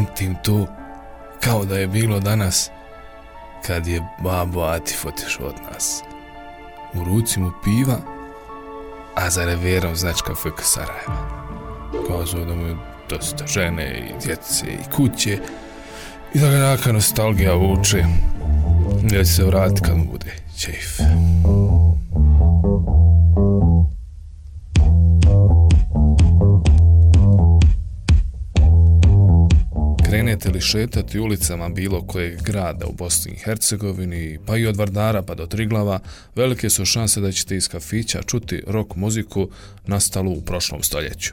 pamtim to kao da je bilo danas kad je babo Atif otišao od nas. U ruci mu piva, a za reverom značka FK Sarajeva. Kazao da mu je dosta žene i djece i kuće i da ga naka nostalgija vuče. Ja će se vrati kad mu bude čeif. Krenete li šetati ulicama bilo kojeg grada u Bosni i Hercegovini, pa i od Vardara pa do Triglava, velike su šanse da ćete iz kafića čuti rock muziku nastalu u prošlom stoljeću.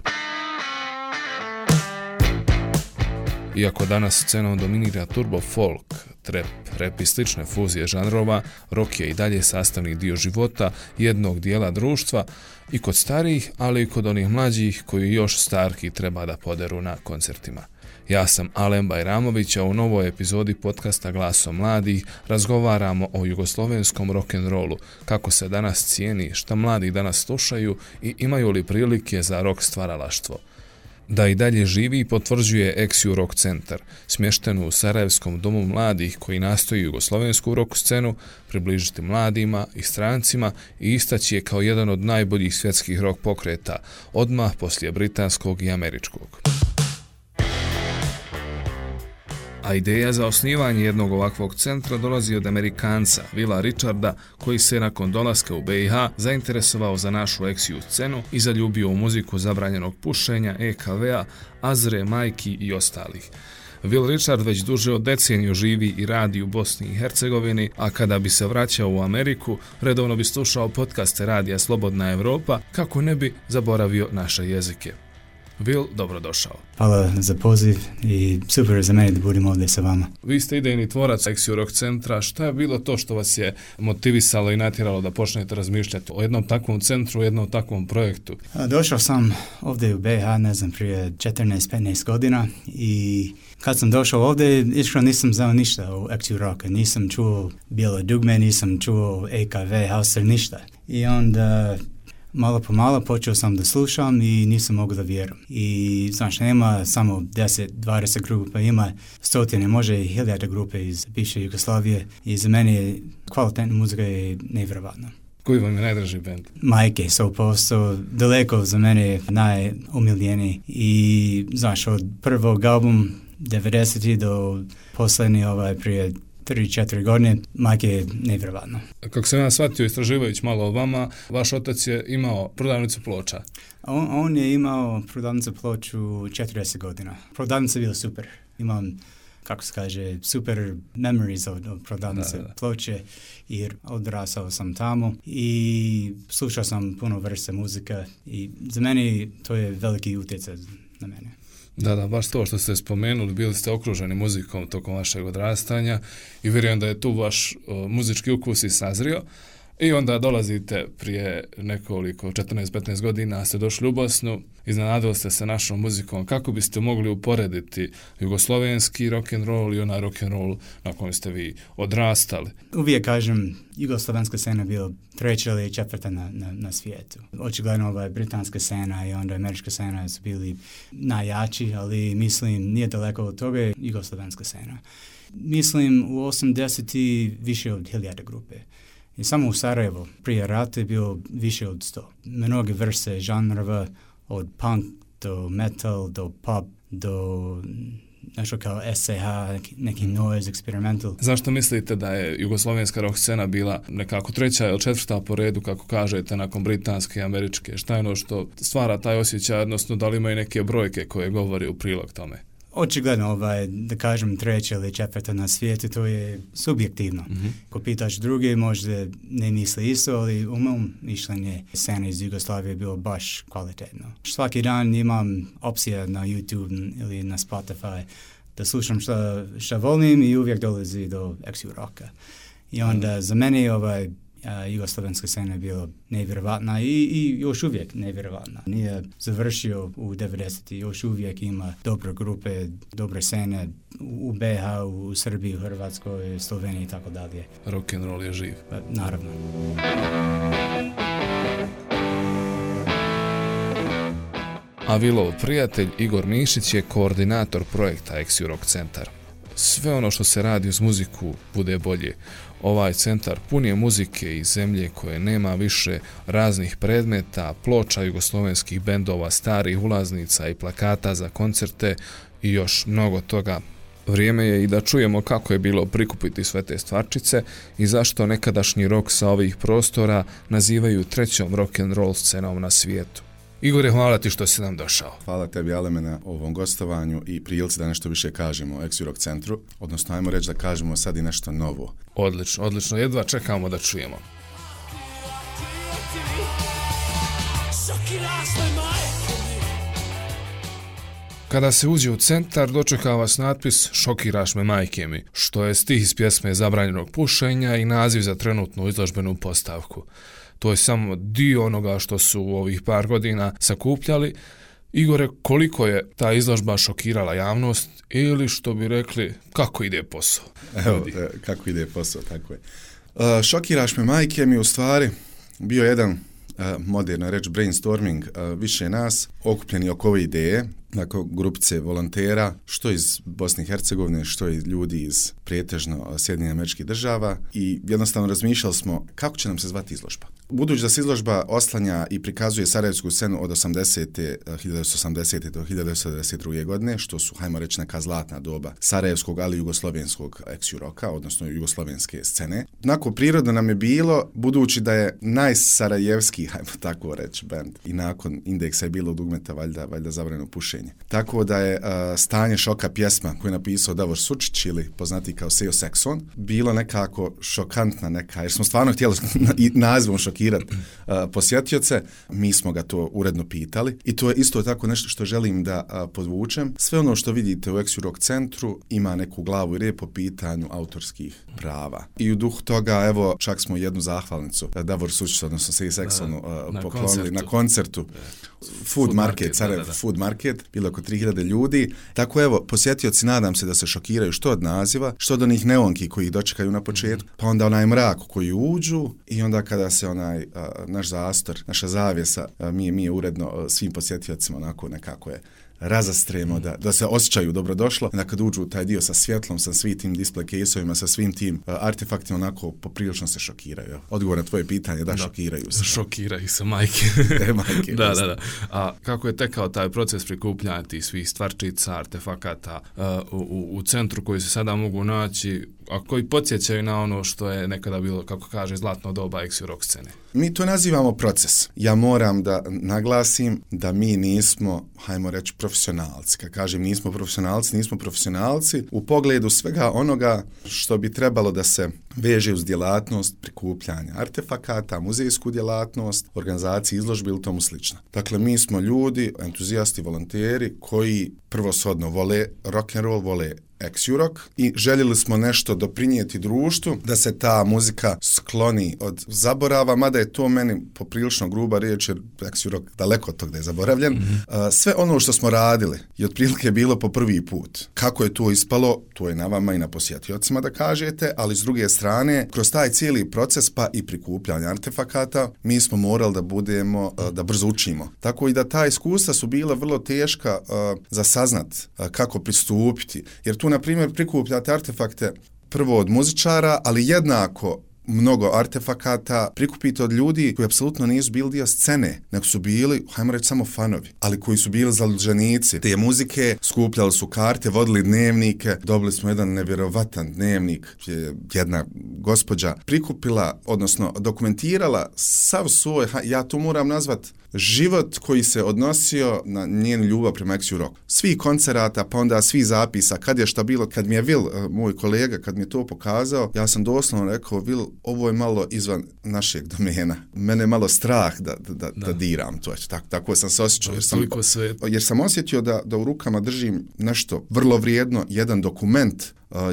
Iako danas scenom dominira turbo folk, trap, rap i slične fuzije žanrova, rock je i dalje sastavni dio života jednog dijela društva i kod starijih, ali i kod onih mlađih koji još starki treba da poderu na koncertima. Ja sam Alen Bajramović, a u novoj epizodi podcasta Glaso mladih razgovaramo o jugoslovenskom rock'n'rollu, kako se danas cijeni, šta mladi danas slušaju i imaju li prilike za rock stvaralaštvo. Da i dalje živi potvrđuje Exiu Rock Centar, smješten u Sarajevskom domu mladih koji nastoji jugoslovensku rock scenu, približiti mladima i strancima i istaći je kao jedan od najboljih svjetskih rock pokreta, odmah poslije britanskog i američkog. A ideja za osnivanje jednog ovakvog centra dolazi od Amerikanca, Vila Richarda, koji se nakon dolaska u BiH zainteresovao za našu eksiju scenu i zaljubio u muziku zabranjenog pušenja, EKV-a, Azre, Majki i ostalih. Will Richard već duže od deceniju živi i radi u Bosni i Hercegovini, a kada bi se vraćao u Ameriku, redovno bi slušao podcaste Radija Slobodna Evropa kako ne bi zaboravio naše jezike. Will, dobrodošao. Hvala za poziv i super je za mene da budem ovdje sa vama. Vi ste idejni tvorac Exio Rock centra. Šta je bilo to što vas je motivisalo i natjeralo da počnete razmišljati o jednom takvom centru, o jednom takvom projektu? Došao sam ovdje u BH, ne znam, prije 14-15 godina i kad sam došao ovdje, iskreno nisam znao ništa o Exio Rock. Nisam čuo Bijelo dugme, nisam čuo EKV, Hauser, ništa. I onda malo po malo počeo sam da slušam i nisam mogu da vjerujem. I znaš, nema samo 10-20 grupa, ima stotine, može i hiljada grupe iz bivše Jugoslavije i za mene kvalitetna muzika je nevjerovatna. Koji vam je najdraži band? Majke, 100%, daleko za mene najumiljeniji i znaš, od prvog album 90. do posljednji ovaj prije 3-4 godine, majke je nevjerovatno. Kako sam ja shvatio istraživajući malo o vama, vaš otac je imao prodavnicu ploča. On, on je imao prodavnicu ploču 40 godina. Prodavnica je bila super. Imam kako se kaže, super memories od, od prodavnice da, da. ploče i odrasao sam tamo i slušao sam puno vrste muzika i za mene to je veliki utjecaj na mene. Da, da, baš to što ste spomenuli, bili ste okruženi muzikom tokom vašeg odrastanja i vjerujem da je tu vaš uh, muzički ukus i sazrio. I onda dolazite prije nekoliko, 14-15 godina, ste došli u Bosnu, iznenadili ste se našom muzikom. Kako biste mogli uporediti jugoslovenski rock and roll i onaj rock and roll na kojem ste vi odrastali? Uvijek kažem, jugoslovenska scena je bila treća ili četvrta na, na, na svijetu. Očigledno ova britanska scena i onda američka scena su bili najjači, ali mislim nije daleko od toga jugoslovenska scena. Mislim u 80. više od hiljada grupe. I samo u Sarajevo prije rata je bio više od sto. Mnoge vrste žanrova, od punk do metal, do pop, do nešto kao SCH, neki mhm. noise, experimental. Zašto mislite da je jugoslovenska rock scena bila nekako treća ili četvrta po redu, kako kažete, nakon britanske i američke? Šta je ono što stvara taj osjećaj, odnosno da li imaju neke brojke koje govori u prilog tome? Očigledno, ovaj, da kažem treća ili četvrta na svijetu, to je subjektivno. Mm -hmm. Ko pitaš druge, možda ne misle isto, ali u mom mišljenje scena iz Jugoslavije je bilo baš kvalitetno. Svaki dan imam opcija na YouTube ili na Spotify da slušam šta, šta volim i uvijek dolazi do Exu Rocka. I onda mm -hmm. za mene ovaj, jugoslovenska scena je bila nevjerovatna i, i još uvijek nevjerovatna. Nije završio u 90. još uvijek ima dobre grupe, dobre scene u BH, u Srbiji, u Hrvatskoj, Sloveniji i tako dalje. Rock and roll je živ. Pa, naravno. A Vilov prijatelj Igor Mišić je koordinator projekta XU Rock Centar. Sve ono što se radi uz muziku bude bolje. Ovaj centar pun je muzike i zemlje koje nema više raznih predmeta, ploča jugoslovenskih bendova, starih ulaznica i plakata za koncerte i još mnogo toga. Vrijeme je i da čujemo kako je bilo prikupiti sve te stvarčice i zašto nekadašnji rok sa ovih prostora nazivaju trećom rock and roll scenom na svijetu. Igore, hvala ti što si nam došao. Hvala tebi, Aleme, na ovom gostovanju i prilici da nešto više kažemo o Exurok centru. Odnosno, ajmo reći da kažemo sad i nešto novo. Odlično, odlično. Jedva čekamo da čujemo. Kada se uđe u centar, dočeka vas natpis Šokiraš me majke mi, što je stih iz pjesme Zabranjenog pušenja i naziv za trenutnu izložbenu postavku to je samo dio onoga što su u ovih par godina sakupljali. Igore, koliko je ta izložba šokirala javnost ili što bi rekli, kako ide posao? Evo, e, kako ide posao, tako je. Uh, šokiraš me majke mi u stvari bio jedan uh, moderno reč brainstorming uh, više nas okupljeni oko ove ideje dakle, grupice volontera, što iz Bosne i Hercegovine, što iz ljudi iz prijetežno Sjedinje američkih država i jednostavno razmišljali smo kako će nam se zvati izložba. Budući da se izložba oslanja i prikazuje Sarajevsku scenu od 80. 1980. Eh, do 1992. godine, što su, hajmo reći, neka zlatna doba Sarajevskog, ali i jugoslovenskog ex-juroka, odnosno jugoslovenske scene. Nakon prirodno nam je bilo, budući da je najsarajevski, hajmo tako reći, band, i nakon indeksa je bilo dugmeta, valjda, valjda zabrano pušenje. Tako da je uh, stanje šoka pjesma koju je napisao Davor Sučić ili poznati kao Seo Saxon, bilo nekako šokantna neka, jer smo stvarno htjeli nazivom šokantna šokirati uh, posjetioce. Mi smo ga to uredno pitali i to je isto tako nešto što želim da uh, podvučem. Sve ono što vidite u Exu Rock centru ima neku glavu i rep po pitanju autorskih prava. I u duhu toga, evo, čak smo jednu zahvalnicu Davor Sučić, odnosno Sej Seksonu, uh, poklonili koncertu. na koncertu. Food, food Market, market da, da, da. Food Market, bilo oko 3000 ljudi. Tako evo, posjetioci nadam se da se šokiraju što od naziva, što od onih neonki koji ih dočekaju na početku, pa onda onaj mrak koji uđu i onda kada se ona onaj a, naš zastor, naša zavjesa, a, mi, mi je uredno a, svim posjetiocima onako nekako je razastremo, da, da se osjećaju dobrodošlo. Da kad uđu taj dio sa svjetlom, sa svim tim display case-ovima, sa svim tim uh, artefaktima, onako poprilično se šokiraju. Odgovor na tvoje pitanje, da, da šokiraju se. Šokiraju se, majke. e, majke. da, da, da. A kako je tekao taj proces prikupljanja tih svih stvarčica, artefakata uh, u, u, u centru koji se sada mogu naći, a koji podsjećaju na ono što je nekada bilo, kako kaže, zlatno doba ex rock scene? Mi to nazivamo proces. Ja moram da naglasim da mi nismo, hajmo reći, profesionalci. Kad kažem nismo profesionalci, nismo profesionalci u pogledu svega onoga što bi trebalo da se veže uz djelatnost prikupljanja artefakata, muzejsku djelatnost, organizaciji izložbe ili tomu slično. Dakle, mi smo ljudi, entuzijasti, volonteri koji prvosodno vole rock and roll, vole ex-Jurok i željeli smo nešto doprinijeti društvu da se ta muzika skloni od zaborava, mada je to meni poprilično gruba riječ jer ex-Jurok daleko od tog da je zaboravljen. Mm -hmm. Sve ono što smo radili je otprilike bilo po prvi put. Kako je to ispalo, to je na vama i na posjetiocima da kažete, ali s druge strane, kroz taj cijeli proces pa i prikupljanje artefakata, mi smo morali da budemo, da brzo učimo. Tako i da ta iskustva su bila vrlo teška za saznat kako pristupiti, jer tu na primjer prikupljate artefakte prvo od muzičara, ali jednako mnogo artefakata prikupite od ljudi koji apsolutno nisu bili dio scene, nego su bili, hajmo reći, samo fanovi, ali koji su bili zaluđenici te muzike, skupljali su karte, vodili dnevnike, dobili smo jedan nevjerovatan dnevnik, je jedna gospođa prikupila, odnosno dokumentirala sav svoj, ja to moram nazvat, život koji se odnosio na njen ljubav prema Exu Rock. Svi koncerata, pa onda svi zapisa, kad je šta bilo, kad mi je Vil, eh, moj kolega, kad mi je to pokazao, ja sam doslovno rekao, Vil, ovo je malo izvan našeg domena. Mene je malo strah da, da, da, da. diram to. Tak, tako sam se osjećao. Jer sam, jer sam osjetio da, da u rukama držim nešto vrlo vrijedno, jedan dokument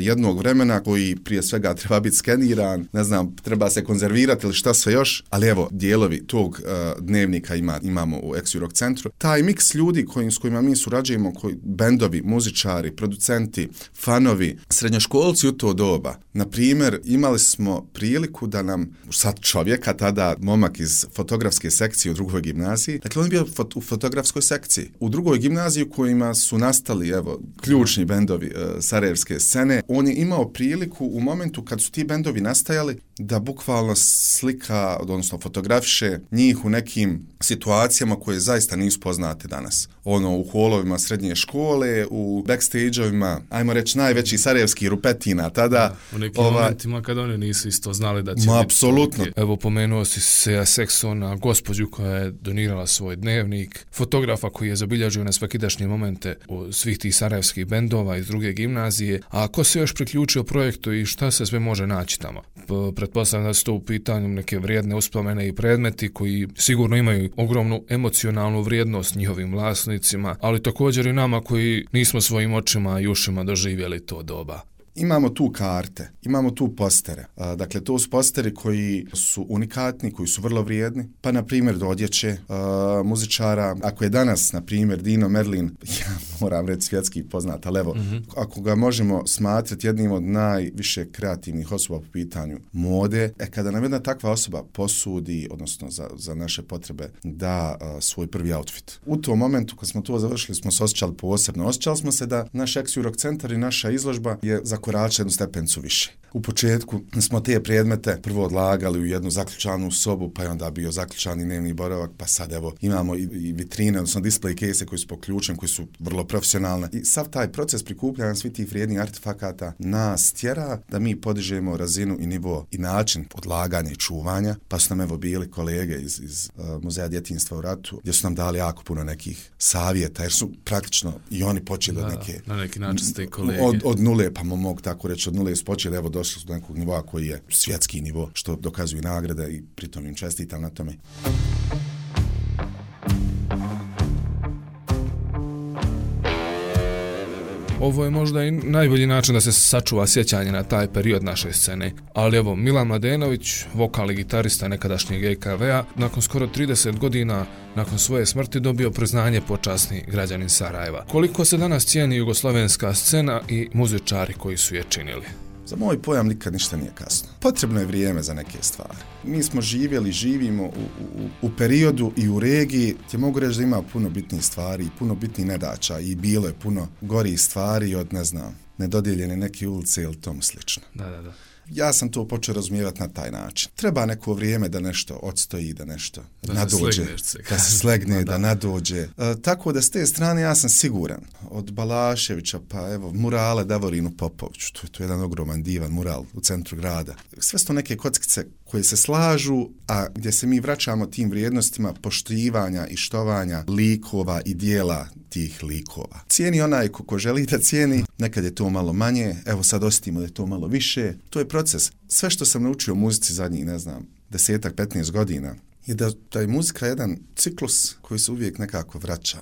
jednog vremena koji prije svega treba biti skeniran, ne znam, treba se konzervirati ili šta sve još, ali evo, dijelovi tog uh, dnevnika ima, imamo u Exu centru. Taj miks ljudi kojim, s kojima mi surađujemo, koji, bendovi, muzičari, producenti, fanovi, srednjoškolci u to doba. Na primjer, imali smo priliku da nam, sad čovjeka, tada momak iz fotografske sekcije u drugoj gimnaziji, dakle on je bio fot, u fotografskoj sekciji. U drugoj gimnaziji u kojima su nastali, evo, ključni bendovi uh, sarajevske scene, on je imao priliku u momentu kad su ti bendovi nastajali da bukvalno slika, odnosno fotografiše njih u nekim situacijama koje zaista nisu poznate danas. Ono, u holovima srednje škole, u backstage-ovima, ajmo reći, najveći sarajevski rupetina tada. Da, u nekim ova, momentima kada oni nisu isto znali da će... Ma, apsolutno. Evo, pomenuo si se Seksona, gospođu koja je donirala svoj dnevnik, fotografa koji je zabilježio na svakidašnje momente svih tih sarajevskih bendova iz druge gimnazije. A ko se još priključio projektu i šta se sve može naći tamo? Pretpostavljam da su to u pitanju neke vrijedne uspomene i predmeti koji sigurno imaju ogromnu emocionalnu vrijednost njihovim vlasnicima, ali također i nama koji nismo svojim očima i ušima doživjeli to doba. Imamo tu karte, imamo tu postere. Dakle, to su posteri koji su unikatni, koji su vrlo vrijedni. Pa, na primjer, do odjeće muzičara. Ako je danas, na primjer, Dino Merlin, ja moram reći svjetski poznat, ali evo, mm -hmm. ako ga možemo smatrati jednim od najviše kreativnih osoba po pitanju mode, e kada nam jedna takva osoba posudi, odnosno za, za naše potrebe, da a, svoj prvi outfit. U tom momentu, kad smo to završili, smo se osjećali posebno. Osjećali smo se da naš Exu Rock centar i naša izložba je za korače jednu stepencu više. U početku smo te predmete prvo odlagali u jednu zaključanu sobu, pa je onda bio zaključani dnevni boravak, pa sad evo imamo i, i vitrine, odnosno display case koji su poključeni, koji su vrlo profesionalne. I sav taj proces prikupljanja svih tih vrijednih artefakata nas tjera da mi podižemo razinu i nivo i način odlaganja i čuvanja, pa su nam evo bili kolege iz, iz uh, Muzeja djetinjstva u ratu, gdje su nam dali jako puno nekih savjeta, jer su praktično i oni počeli da, od neke... Na neki način ste kolege. Od, od nule, pa mogu tako reći, od nule su evo došli su do nekog nivoa koji je svjetski nivo, što dokazuju nagrade i pritom im čestitam na tome. Ovo je možda i najbolji način da se sačuva sjećanje na taj period naše scene. Ali evo, Milan Mladenović, vokalni gitarista nekadašnjeg EKV-a, nakon skoro 30 godina nakon svoje smrti dobio priznanje počasni građanin Sarajeva. Koliko se danas cijeni jugoslovenska scena i muzičari koji su je činili? Za moj pojam nikad ništa nije kasno. Potrebno je vrijeme za neke stvari. Mi smo živjeli, živimo u, u, u periodu i u regiji gdje mogu reći da ima puno bitnih stvari, i puno bitnih nedača i bilo je puno gori stvari od, ne znam, nedodijeljene neke ulice ili tom slično. Da, da, da. Ja sam to počeo razumijevati na taj način. Treba neko vrijeme da nešto odstoji, da nešto da nadođe, se da se slegne, da, da nadođe. E, tako da s te strane ja sam siguran. Od Balaševića pa evo murale Davorinu Popoviću, to je to jedan ogroman divan mural u centru grada. Sve su to neke kockice koje se slažu, a gdje se mi vraćamo tim vrijednostima poštivanja i štovanja likova i dijela tih likova. Cijeni onaj ko, ko želi da cijeni, nekad je to malo manje, evo sad osjetimo da je to malo više. To je proces. Sve što sam naučio u muzici zadnjih, ne znam, desetak, 15 godina, je da, da je muzika jedan ciklus koji se uvijek nekako vraća.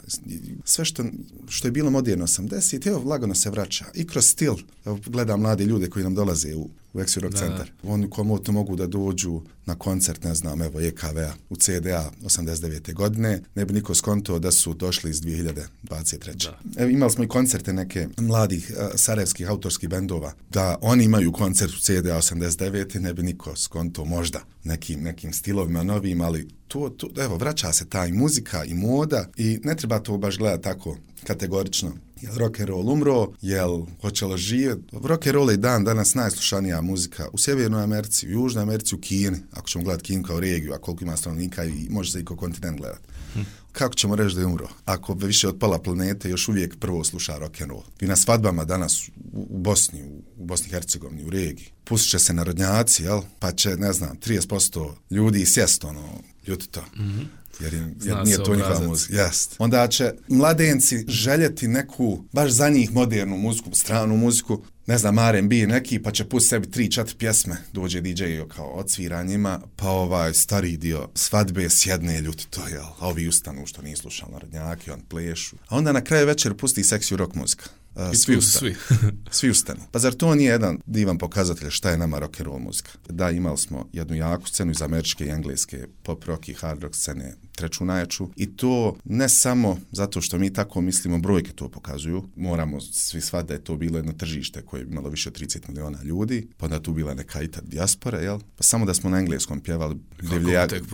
Sve što, što je bilo moderno 80, evo lagano se vraća. I kroz stil, evo, gledam mlade ljude koji nam dolaze u, u Exi Rock Center. Oni komu to mogu da dođu na koncert, ne znam, evo EKV-a u CDA 89. godine, ne bi niko skonto da su došli iz 2023. Evo, imali smo i koncerte neke mladih uh, sarajevskih autorskih bendova, da oni imaju koncert u CDA 89. ne bi niko skonto možda nekim, nekim stilovima novim, ali to, to, evo, vraća se ta i muzika i moda i ne treba to baš gledati tako kategorično. Jel rock and roll umro, jel hoće li živet? Rock and roll je dan danas najslušanija muzika u Sjevernoj Americi, u Južnoj Americi, u Kini, ako ćemo gledati Kinu kao regiju, a koliko ima stanovnika i može se i kao kontinent gledati. Hm. Kako ćemo reći da je umro? Ako više od pola planete još uvijek prvo sluša rock and roll. Vi na svadbama danas u Bosni, u Bosni i Hercegovini, u regiji, pustit će se narodnjaci, jel? Pa će, ne znam, 30% ljudi sjest, ono, ljuti to. Mm -hmm jer, je, jer nije to njihova muzika. Jest. Onda će mladenci željeti neku, baš za njih modernu muziku, stranu muziku, ne znam, R&B neki, pa će pustiti sebi tri, četiri pjesme, dođe DJ kao odsvira njima, pa ovaj stari dio svadbe sjedne ljuti to, jel? A ovi ustanu što nije slušali narodnjaki, on plešu. A onda na kraju večer pusti seksiju rock muzika. Uh, svi ustanu. Svi. svi ustanu. Pa zar to nije jedan divan pokazatelj šta je nama rock and roll muzika? Da, imali smo jednu jaku scenu iz američke i engleske pop rock i hard rock scene, treću najjaču i to ne samo zato što mi tako mislimo, brojke to pokazuju, moramo svi shvatiti da je to bilo jedno tržište koje je imalo više od 30 miliona ljudi, pa onda tu bila neka i ta diaspora, jel? Pa samo da smo na engleskom pjevali,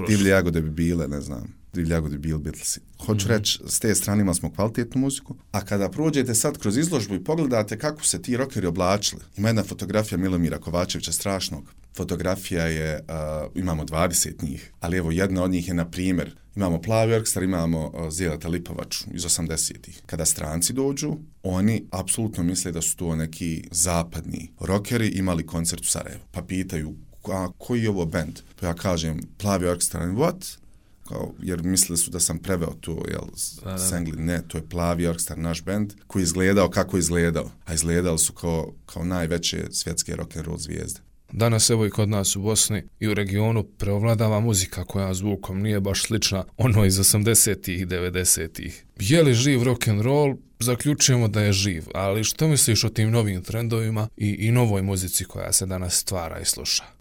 divlje jagode bi bile, ne znam, divlje jagode bi bili Beatlesi. Hoću mm -hmm. reći, s te strane imali smo kvalitetnu muziku, a kada prođete sad kroz izložbu i pogledate kako se ti rockeri oblačili, ima jedna fotografija Milomira Kovačevića strašnog, fotografija je, uh, imamo 20 njih, ali evo jedna od njih je, na primjer, imamo Plavi Orkestar, imamo uh, Zelata Lipovaču iz 80-ih. Kada stranci dođu, oni apsolutno misle da su to neki zapadni rockeri imali koncert u Sarajevu. Pa pitaju, a koji je ovo band? Pa ja kažem, Plavi Orkestar, what? Kao, jer mislili su da sam preveo to, jel, Sengli, ne, to je Plavi Orkestar, naš band, koji izgledao kako izgledao, a izgledali su kao, kao najveće svjetske rock'n'roll zvijezde. Danas evo i kod nas u Bosni i u regionu preovladava muzika koja zvukom nije baš slična ono iz 80-ih i 90-ih. Je li živ rock and roll? Zaključujemo da je živ, ali što misliš o tim novim trendovima i, i novoj muzici koja se danas stvara i sluša?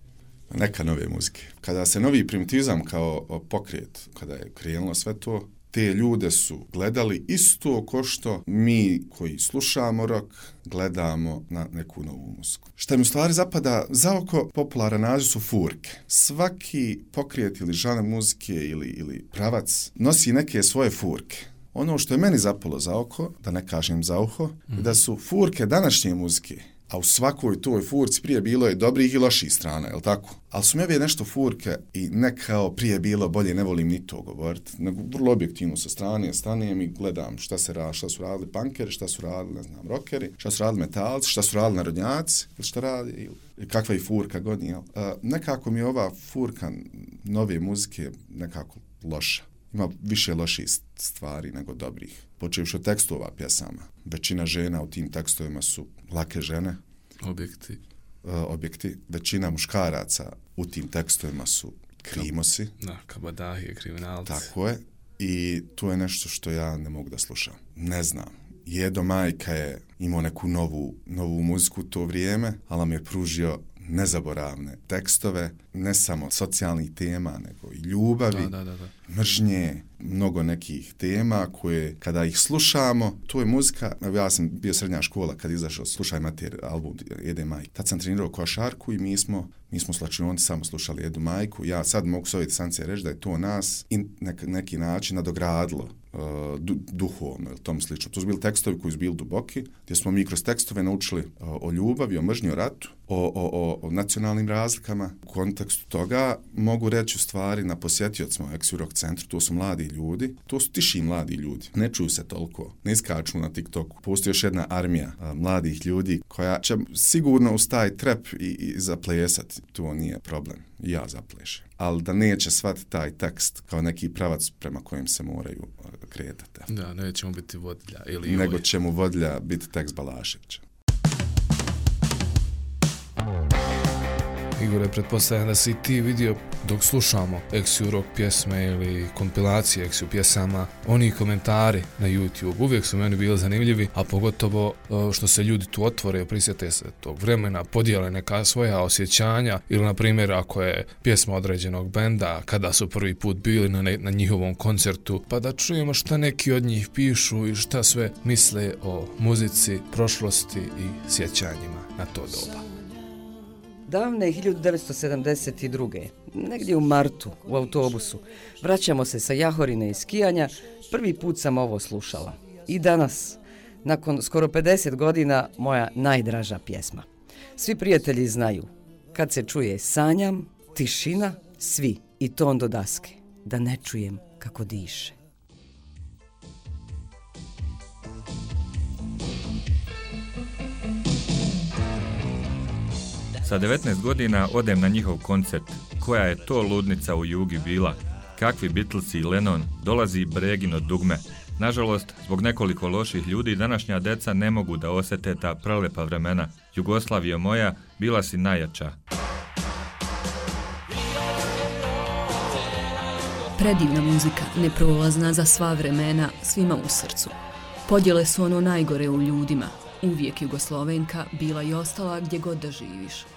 Neka nove muzike. Kada se novi primitivizam kao pokret, kada je krenulo sve to, te ljude su gledali isto ko što mi koji slušamo rock gledamo na neku novu muziku. Šta mi u stvari zapada za oko popularan naziv su furke. Svaki pokrijet ili žana muzike ili, ili pravac nosi neke svoje furke. Ono što je meni zapalo za oko, da ne kažem za uho, mm da su furke današnje muzike a u svakoj toj furci prije bilo je dobrih i loših strana, je li tako? Ali su mi ove nešto furke i ne kao prije bilo bolje, ne volim ni to govoriti, nego vrlo objektivno sa strane, stanem i gledam šta se radi, šta su radili pankeri, šta su radili, ne znam, rockeri, šta su radili metalci, šta su radili narodnjaci, ili šta radi, ili kakva je furka godin, jel? E, nekako mi je ova furka nove muzike nekako loša ima više loših stvari nego dobrih. Počeš od tekstova pjesama. Većina žena u tim tekstovima su lake žene. Objekti. Uh, objekti. Većina muškaraca u tim tekstovima su krimosi. Da, kabadahije, kriminalci. Tako je. I to je nešto što ja ne mogu da slušam. Ne znam. Jedo majka je imao neku novu, novu muziku u to vrijeme, ali mi je pružio nezaboravne tekstove, ne samo socijalnih tema, nego i ljubavi, da, da, da, da. mržnje, mnogo nekih tema koje kada ih slušamo, to je muzika, ja sam bio srednja škola kad izašao Slušaj mater album Jede majke. Tad sam trenirao košarku i mi smo, mi smo slačionci samo slušali Jedu majku. Ja sad mogu s ove distancije reći da je to nas i nek, neki način nadogradilo uh, du, duhovno ili tom slično. To su bili tekstovi koji su bili duboki, gdje smo mi kroz tekstove naučili uh, o ljubavi, o mržnji, o ratu, o, o, o, o nacionalnim razlikama. U kontekstu toga mogu reći u stvari na posjetiocima u Rock centru, to su mladi ljudi, to su tiši mladi ljudi, ne čuju se toliko, ne iskaču na TikToku. Postoji još jedna armija uh, mladih ljudi koja će sigurno uz taj trep i, i zaplesati, to nije problem, ja zaplešem ali da neće svati taj tekst kao neki pravac prema kojem se moraju kretati. Da, nećemo biti vodlja. Ili Nego ovaj. će mu vodlja biti tekst Balaševića. Igore, pretpostavljam da si ti vidio dok slušamo Exiu rock pjesme ili kompilacije Exiu pjesama, oni komentari na YouTube uvijek su meni bili zanimljivi, a pogotovo e, što se ljudi tu otvore, prisjete se tog vremena, podijele neka svoja osjećanja ili, na primjer, ako je pjesma određenog benda, kada su prvi put bili na, ne, na njihovom koncertu, pa da čujemo šta neki od njih pišu i šta sve misle o muzici, prošlosti i sjećanjima na to doba. Davne 1972. negdje u martu u autobusu vraćamo se sa Jahorine i skijanja, prvi put sam ovo slušala. I danas, nakon skoro 50 godina, moja najdraža pjesma. Svi prijatelji znaju, kad se čuje sanjam, tišina, svi i ton do daske, da ne čujem kako diše. Sa 19 godina odem na njihov koncert. Koja je to ludnica u Jugi bila? Kakvi Beatlesi i Lennon? Dolazi Bregino dugme. Nažalost, zbog nekoliko loših ljudi, današnja deca ne mogu da osete ta prelepa vremena. Jugoslavija moja, bila si najjača. Predivna muzika, neprolazna za sva vremena, svima u srcu. Podjele su ono najgore u ljudima, Uvijek Jugoslovenka bila i ostala gdje god da živiš.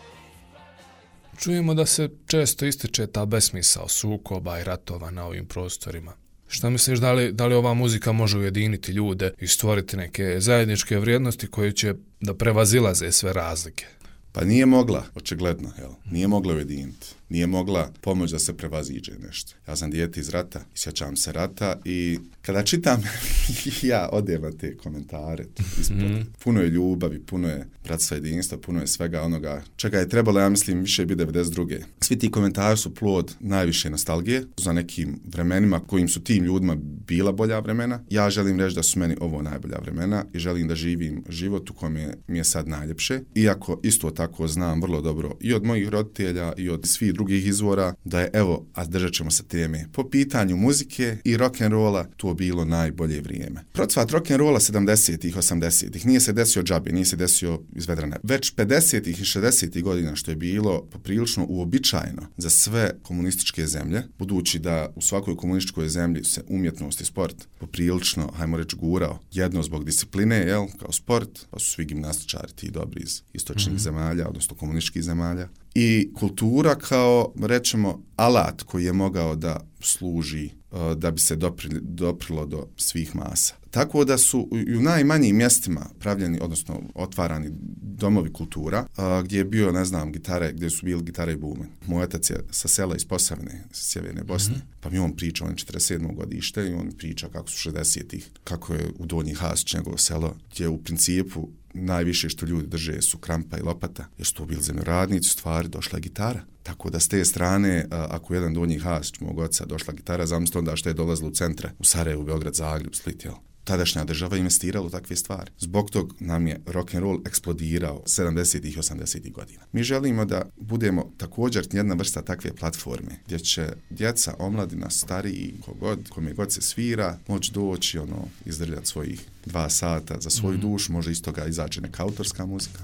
Čujemo da se često ističe ta besmisao sukoba i ratova na ovim prostorima. Šta misliš da li, da li ova muzika može ujediniti ljude i stvoriti neke zajedničke vrijednosti koje će da prevazilaze sve razlike? Pa nije mogla, očigledno, jel? Nije mogla ujediniti nije mogla pomoć da se prevaziđe nešto. Ja sam dijete iz rata, sjećam se rata i kada čitam, ja odem na te komentare. Ispod. Mm -hmm. Puno je ljubavi, puno je bratstva jedinstva, puno je svega onoga čega je trebalo, ja mislim, više biti 92. Svi ti komentari su plod najviše nostalgije za nekim vremenima kojim su tim ljudima bila bolja vremena. Ja želim reći da su meni ovo najbolja vremena i želim da živim život u kojem je, mi je sad najljepše. Iako isto tako znam vrlo dobro i od mojih roditelja i od svih drugih izvora, da je, evo, a držat ćemo se teme, po pitanju muzike i rock'n'rolla, to bilo najbolje vrijeme. Procvat rock'n'rolla 70-ih, 80-ih, nije se desio džabi, nije se desio iz vedrane. Već 50-ih i 60-ih godina, što je bilo poprilično uobičajeno za sve komunističke zemlje, budući da u svakoj komunističkoj zemlji se umjetnost i sport poprilično, hajmo reći, gurao jedno zbog discipline, jel, kao sport, pa su svi gimnastičari ti dobri iz istočnih mm -hmm. zemalja, odnosno komunističkih zemalja, i kultura kao, rečemo, alat koji je mogao da služi uh, da bi se doprilo do svih masa. Tako da su i u najmanjim mjestima pravljeni, odnosno otvarani domovi kultura, uh, gdje je bio, ne znam, gitare, gdje su bili gitare i bumen. Moj otac je sa sela iz Posavne, sa sjeverne Bosne, mm -hmm. pa mi on priča, on je 47. godište i on priča kako su 60-ih, kako je u Donji Hasić njegovo selo, gdje u principu najviše što ljudi drže su krampa i lopata, jer su to bili zemljoradnici, stvari, došla je gitara. Tako da s te strane, ako jedan donji has mog oca došla gitara, zamislite onda što je dolazilo u centra, u Sarajevu, Beograd, Zagreb, Split, jel? Tadašnja država investirala u takve stvari. Zbog tog nam je rock and roll eksplodirao 70. i 80. godina. Mi želimo da budemo također jedna vrsta takve platforme gdje će djeca, omladina, stariji, kogod, kome god se svira, moći doći, ono, izdrljati svojih dva sata za svoju mm -hmm. dušu, može iz toga izaći neka autorska muzika.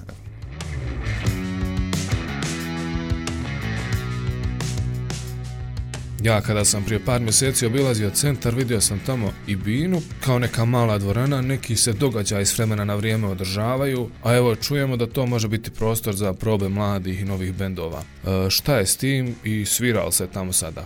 Ja kada sam prije par mjeseci obilazio centar, vidio sam tamo i binu, kao neka mala dvorana, neki se događaj s vremena na vrijeme održavaju, a evo čujemo da to može biti prostor za probe mladih i novih bendova. E, šta je s tim i svirao se tamo sada?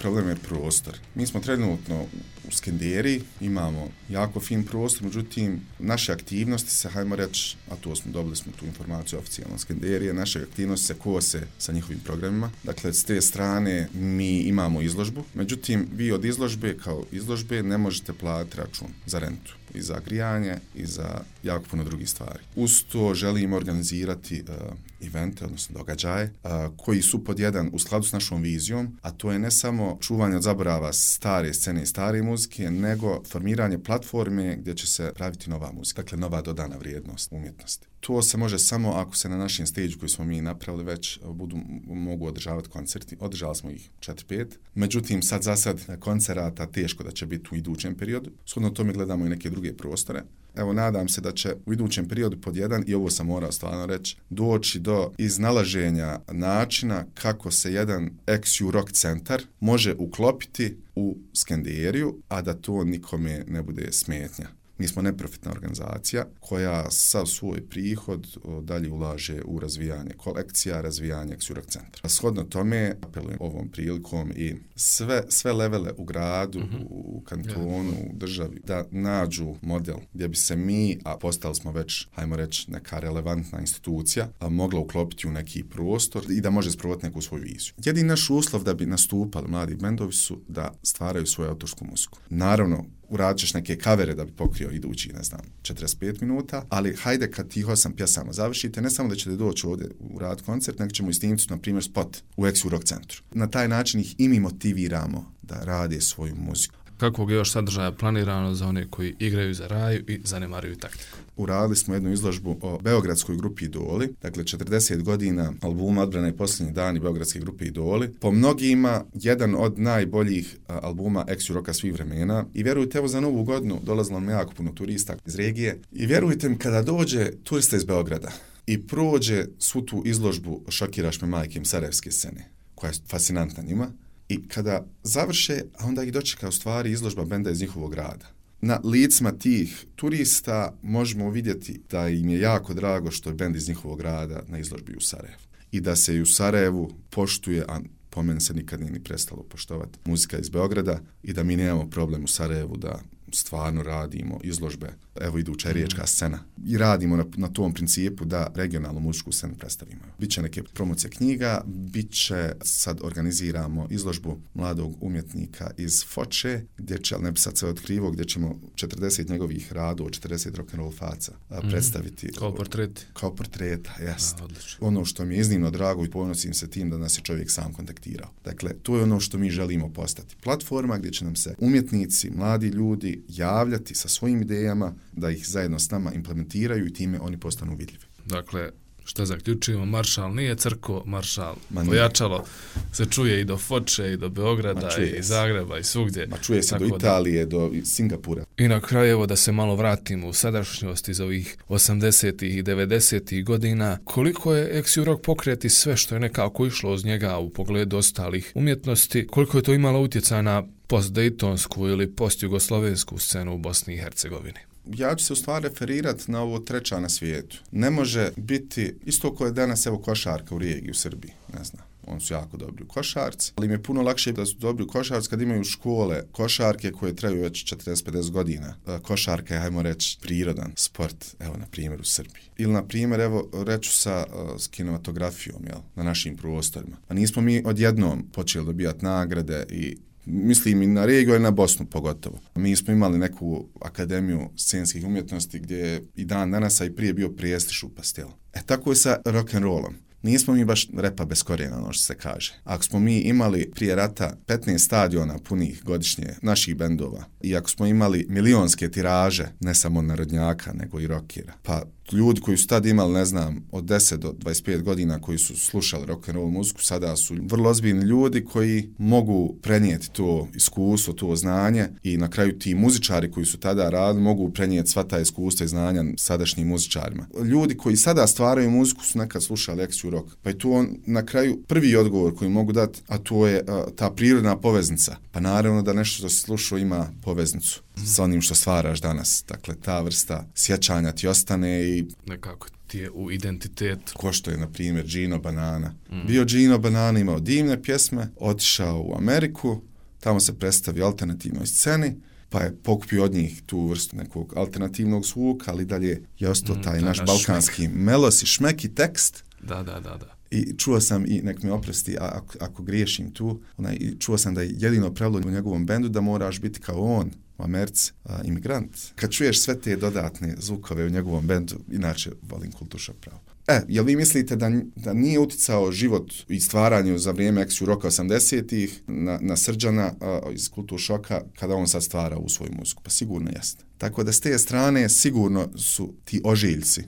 Problem je prostor. Mi smo trenutno u Skenderi, imamo jako fin prostor, međutim, naše aktivnosti se, hajmo reći, a to smo dobili smo tu informaciju oficijalno Skenderije, naše aktivnosti se kose sa njihovim programima. Dakle, s te strane mi imamo izložbu, međutim, vi od izložbe kao izložbe ne možete platiti račun za rentu i za grijanje i za jako puno drugih stvari. Uz to želimo organizirati uh, evente, odnosno događaje, uh, koji su pod jedan u skladu s našom vizijom, a to je ne samo čuvanje od zaborava stare scene i stare muzike, nego formiranje platforme gdje će se praviti nova muzika, dakle nova dodana vrijednost umjetnosti. To se može samo ako se na našem stage koji smo mi napravili već budu, mogu održavati koncerti. Održali smo ih 4-5. Međutim, sad za sad koncerata teško da će biti u idućem periodu. Shodno tome gledamo i neke druge prostore. Evo, nadam se da će u idućem periodu pod jedan, i ovo sam morao stvarno reći, doći do iznalaženja načina kako se jedan ex rock centar može uklopiti u Skenderiju, a da to nikome ne bude smetnja. Mi smo neprofitna organizacija koja sa svoj prihod dalje ulaže u razvijanje kolekcija, razvijanje Xurac centra. Shodno tome, apelujem ovom prilikom i sve, sve levele u gradu, mm -hmm. u kantonu, u državi, da nađu model gdje bi se mi, a postali smo već, hajmo reći, neka relevantna institucija, a mogla uklopiti u neki prostor i da može sprovoditi neku svoju viziju. Jedini naš uslov da bi nastupali mladi bendovi su da stvaraju svoju autorsku muziku. Naravno, uradit ćeš neke kavere da bi pokrio idući, ne znam, 45 minuta, ali hajde kad tih osam pjesama završite, ne samo da ćete doći ovdje u rad koncert, nego ćemo istiniti, na primjer, spot u ex Rock centru. Na taj način ih i mi motiviramo da rade svoju muziku kakvog je još sadržaja planirano za one koji igraju za raju i zanemaruju taktiku? Uradili smo jednu izložbu o Beogradskoj grupi Idoli, dakle 40 godina albuma odbrane i posljednji dani Beogradske grupe Idoli. Po mnogima, jedan od najboljih albuma ex roka svih vremena. I vjerujte, evo za novu godinu dolazilo nam jako puno turista iz regije. I vjerujte mi, kada dođe turista iz Beograda i prođe svu tu izložbu Šokiraš me majke Sarajevske scene, koja je fascinantna njima, I kada završe, a onda ih dočeka u stvari izložba benda iz njihovog grada. Na licima tih turista možemo vidjeti da im je jako drago što je bend iz njihovog grada na izložbi u Sarajevu. I da se i u Sarajevu poštuje, a po meni se nikad nije ni prestalo poštovati muzika iz Beograda i da mi nemamo problem u Sarajevu da stvarno radimo izložbe, evo iduća riječka mm. scena, i radimo na, na tom principu da regionalnu muzičku scenu predstavimo. Biće neke promocije knjiga, bit će, sad organiziramo izložbu mladog umjetnika iz Foče, gdje će, ali ne bi sad se otkrivo, gdje ćemo 40 njegovih radova, 40 rock'n'roll faca mm. predstaviti. Kao portret? Kao portreta, jest. Ono što mi je iznimno drago i ponosim se tim da nas je čovjek sam kontaktirao. Dakle, to je ono što mi želimo postati. Platforma gdje će nam se umjetnici, mladi ljudi javljati sa svojim idejama da ih zajedno s nama implementiraju i time oni postanu vidljivi. Dakle, što zaključujemo, Maršal nije crko, Maršal pojačalo se čuje i do Foče, i do Beograda, i Zagreba, i svugdje. Ma čuje se do Italije, da... do Singapura. I na kraju, evo da se malo vratimo u sadašnjost iz ovih 80. i 90. godina, koliko je Exiu Rock pokreti sve što je nekako išlo uz njega u pogledu ostalih umjetnosti, koliko je to imalo utjeca na postdejtonsku ili postjugoslovensku scenu u Bosni i Hercegovini? Ja ću se u stvari referirati na ovo treća na svijetu. Ne može biti isto koje je danas evo košarka u Rijegi u Srbiji, ne znam. Oni su jako dobri u košarci, ali im je puno lakše da su dobri u košarci kad imaju škole košarke koje traju već 40-50 godina. E, košarka je, hajmo reći, prirodan sport, evo, na primjer, u Srbiji. Ili, na primjer, evo, reću sa uh, s kinematografijom, jel, na našim prostorima. A nismo mi odjednom počeli dobijati nagrade i mislim i na regiju i na Bosnu pogotovo. Mi smo imali neku akademiju scenskih umjetnosti gdje je i dan danas, a i prije bio prijestiš u pastelu. E tako je sa rock and rollom. Nismo mi baš repa bez korijena, ono što se kaže. Ako smo mi imali prije rata 15 stadiona punih godišnje naših bendova i ako smo imali milionske tiraže, ne samo narodnjaka, nego i rockera, pa ljudi koji su tad imali, ne znam, od 10 do 25 godina koji su slušali rock and roll muziku, sada su vrlo ozbiljni ljudi koji mogu prenijeti to iskustvo, to znanje i na kraju ti muzičari koji su tada radili mogu prenijeti sva ta iskustva i znanja sadašnjim muzičarima. Ljudi koji sada stvaraju muziku su nekad slušali lekciju rock. Pa je tu on na kraju prvi odgovor koji mogu dati, a to je a, ta prirodna poveznica. Pa naravno da nešto što se slušao ima poveznicu s onim što stvaraš danas. Dakle, ta vrsta sjećanja ti ostane i... Nekako ti je u identitetu. Ko što je, na primjer, Gino Banana. Mm. Bio Gino Banana, imao divne pjesme, otišao u Ameriku, tamo se predstavi alternativnoj sceni, pa je pokupio od njih tu vrstu nekog alternativnog zvuka, ali dalje je ostao mm, taj mm, naš balkanski šmek. melos i šmek i tekst. Da, da, da, da. I čuo sam, i nek mi oprosti, a ako, ako griješim tu, onaj, čuo sam da je jedino pravilo u njegovom bendu da moraš biti kao on, Americi, a, imigrant. Kad čuješ sve te dodatne zvukove u njegovom bendu, inače volim kultuša pravo. E, jel vi mislite da, da nije uticao život i stvaranju za vrijeme Exu roka 80-ih na, na Srđana a, iz kultur šoka kada on sad stvara u svoju muziku? Pa sigurno jeste. Tako da s te strane sigurno su ti ožiljci,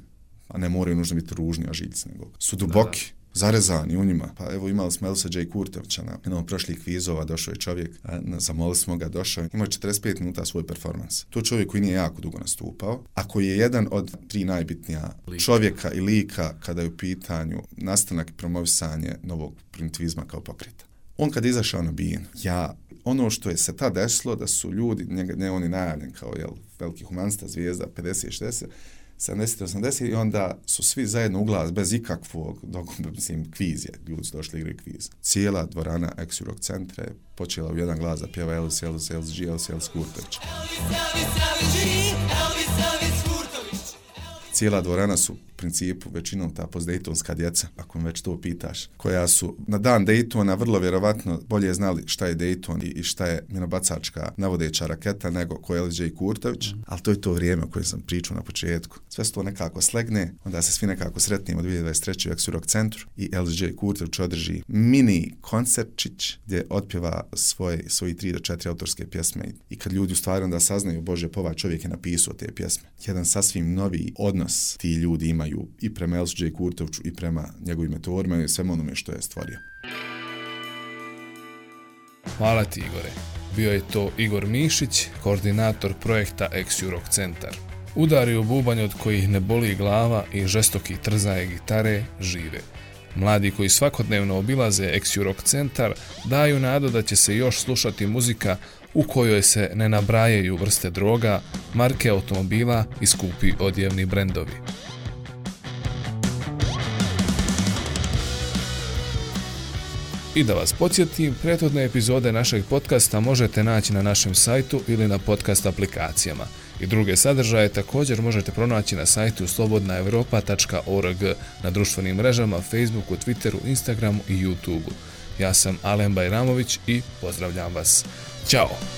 a ne moraju nužno biti ružni ožiljci, nego su duboki. Da, da zarezani u njima. Pa evo imali smo Elsa J. Kurtovića na jednom prošlih kvizova, došao je čovjek, a, zamolili smo ga, došao, imao 45 minuta svoj performans. To čovjek koji nije jako dugo nastupao, a koji je jedan od tri najbitnija lika. čovjeka i lika kada je u pitanju nastanak i promovisanje novog primitivizma kao pokrita. On kad izašao na bijen, ja, ono što je se ta desilo, da su ljudi, njega, ne on je najavljen kao jel, veliki humanista, zvijezda, 50-60, 70-80 i onda su svi zajedno u glas bez ikakvog dok, mislim, kviz je, ljudi su došli igri kviz. Cijela dvorana ex rock centra je počela u jedan glas da pjeva Elvis, Elvis, Elvis, G, Elvis, Elvis, Kurtović. Elvis, Elvis, Elvis, G, Elvis, Elvis, Kurtović. Cijela dvorana su principu većinom ta postdejtonska djeca, ako me već to pitaš, koja su na dan Daytona vrlo vjerovatno bolje znali šta je Dayton i šta je minobacačka navodeća raketa nego ko je LJ Kurtović, mm. ali to je to vrijeme o kojem sam pričao na početku. Sve se to nekako slegne, onda se svi nekako sretnimo 2023. u Exurok centru i LJ Kurtović održi mini koncertčić gdje otpjeva svoje, svoji tri do četiri autorske pjesme i kad ljudi u stvari onda saznaju, Bože, pa ovaj čovjek je napisao te pjesme. Jedan sasvim novi odnos ti ljudi imaju imaju i prema LSJ Kurtovču i prema njegovim meteorima i svem onome što je stvorio. Hvala ti Igore. Bio je to Igor Mišić, koordinator projekta Ex-Euroc Centar. Udari u bubanj od kojih ne boli glava i žestoki trzaje gitare žive. Mladi koji svakodnevno obilaze Ex-Euroc Centar daju nadu da će se još slušati muzika u kojoj se ne nabrajaju vrste droga, marke automobila i skupi odjevni brendovi. I da vas podsjetim, prethodne epizode našeg podcasta možete naći na našem sajtu ili na podcast aplikacijama. I druge sadržaje također možete pronaći na sajtu slobodnaevropa.org, na društvenim mrežama, Facebooku, Twitteru, Instagramu i YouTubeu. Ja sam Alen Bajramović i pozdravljam vas. Ćao!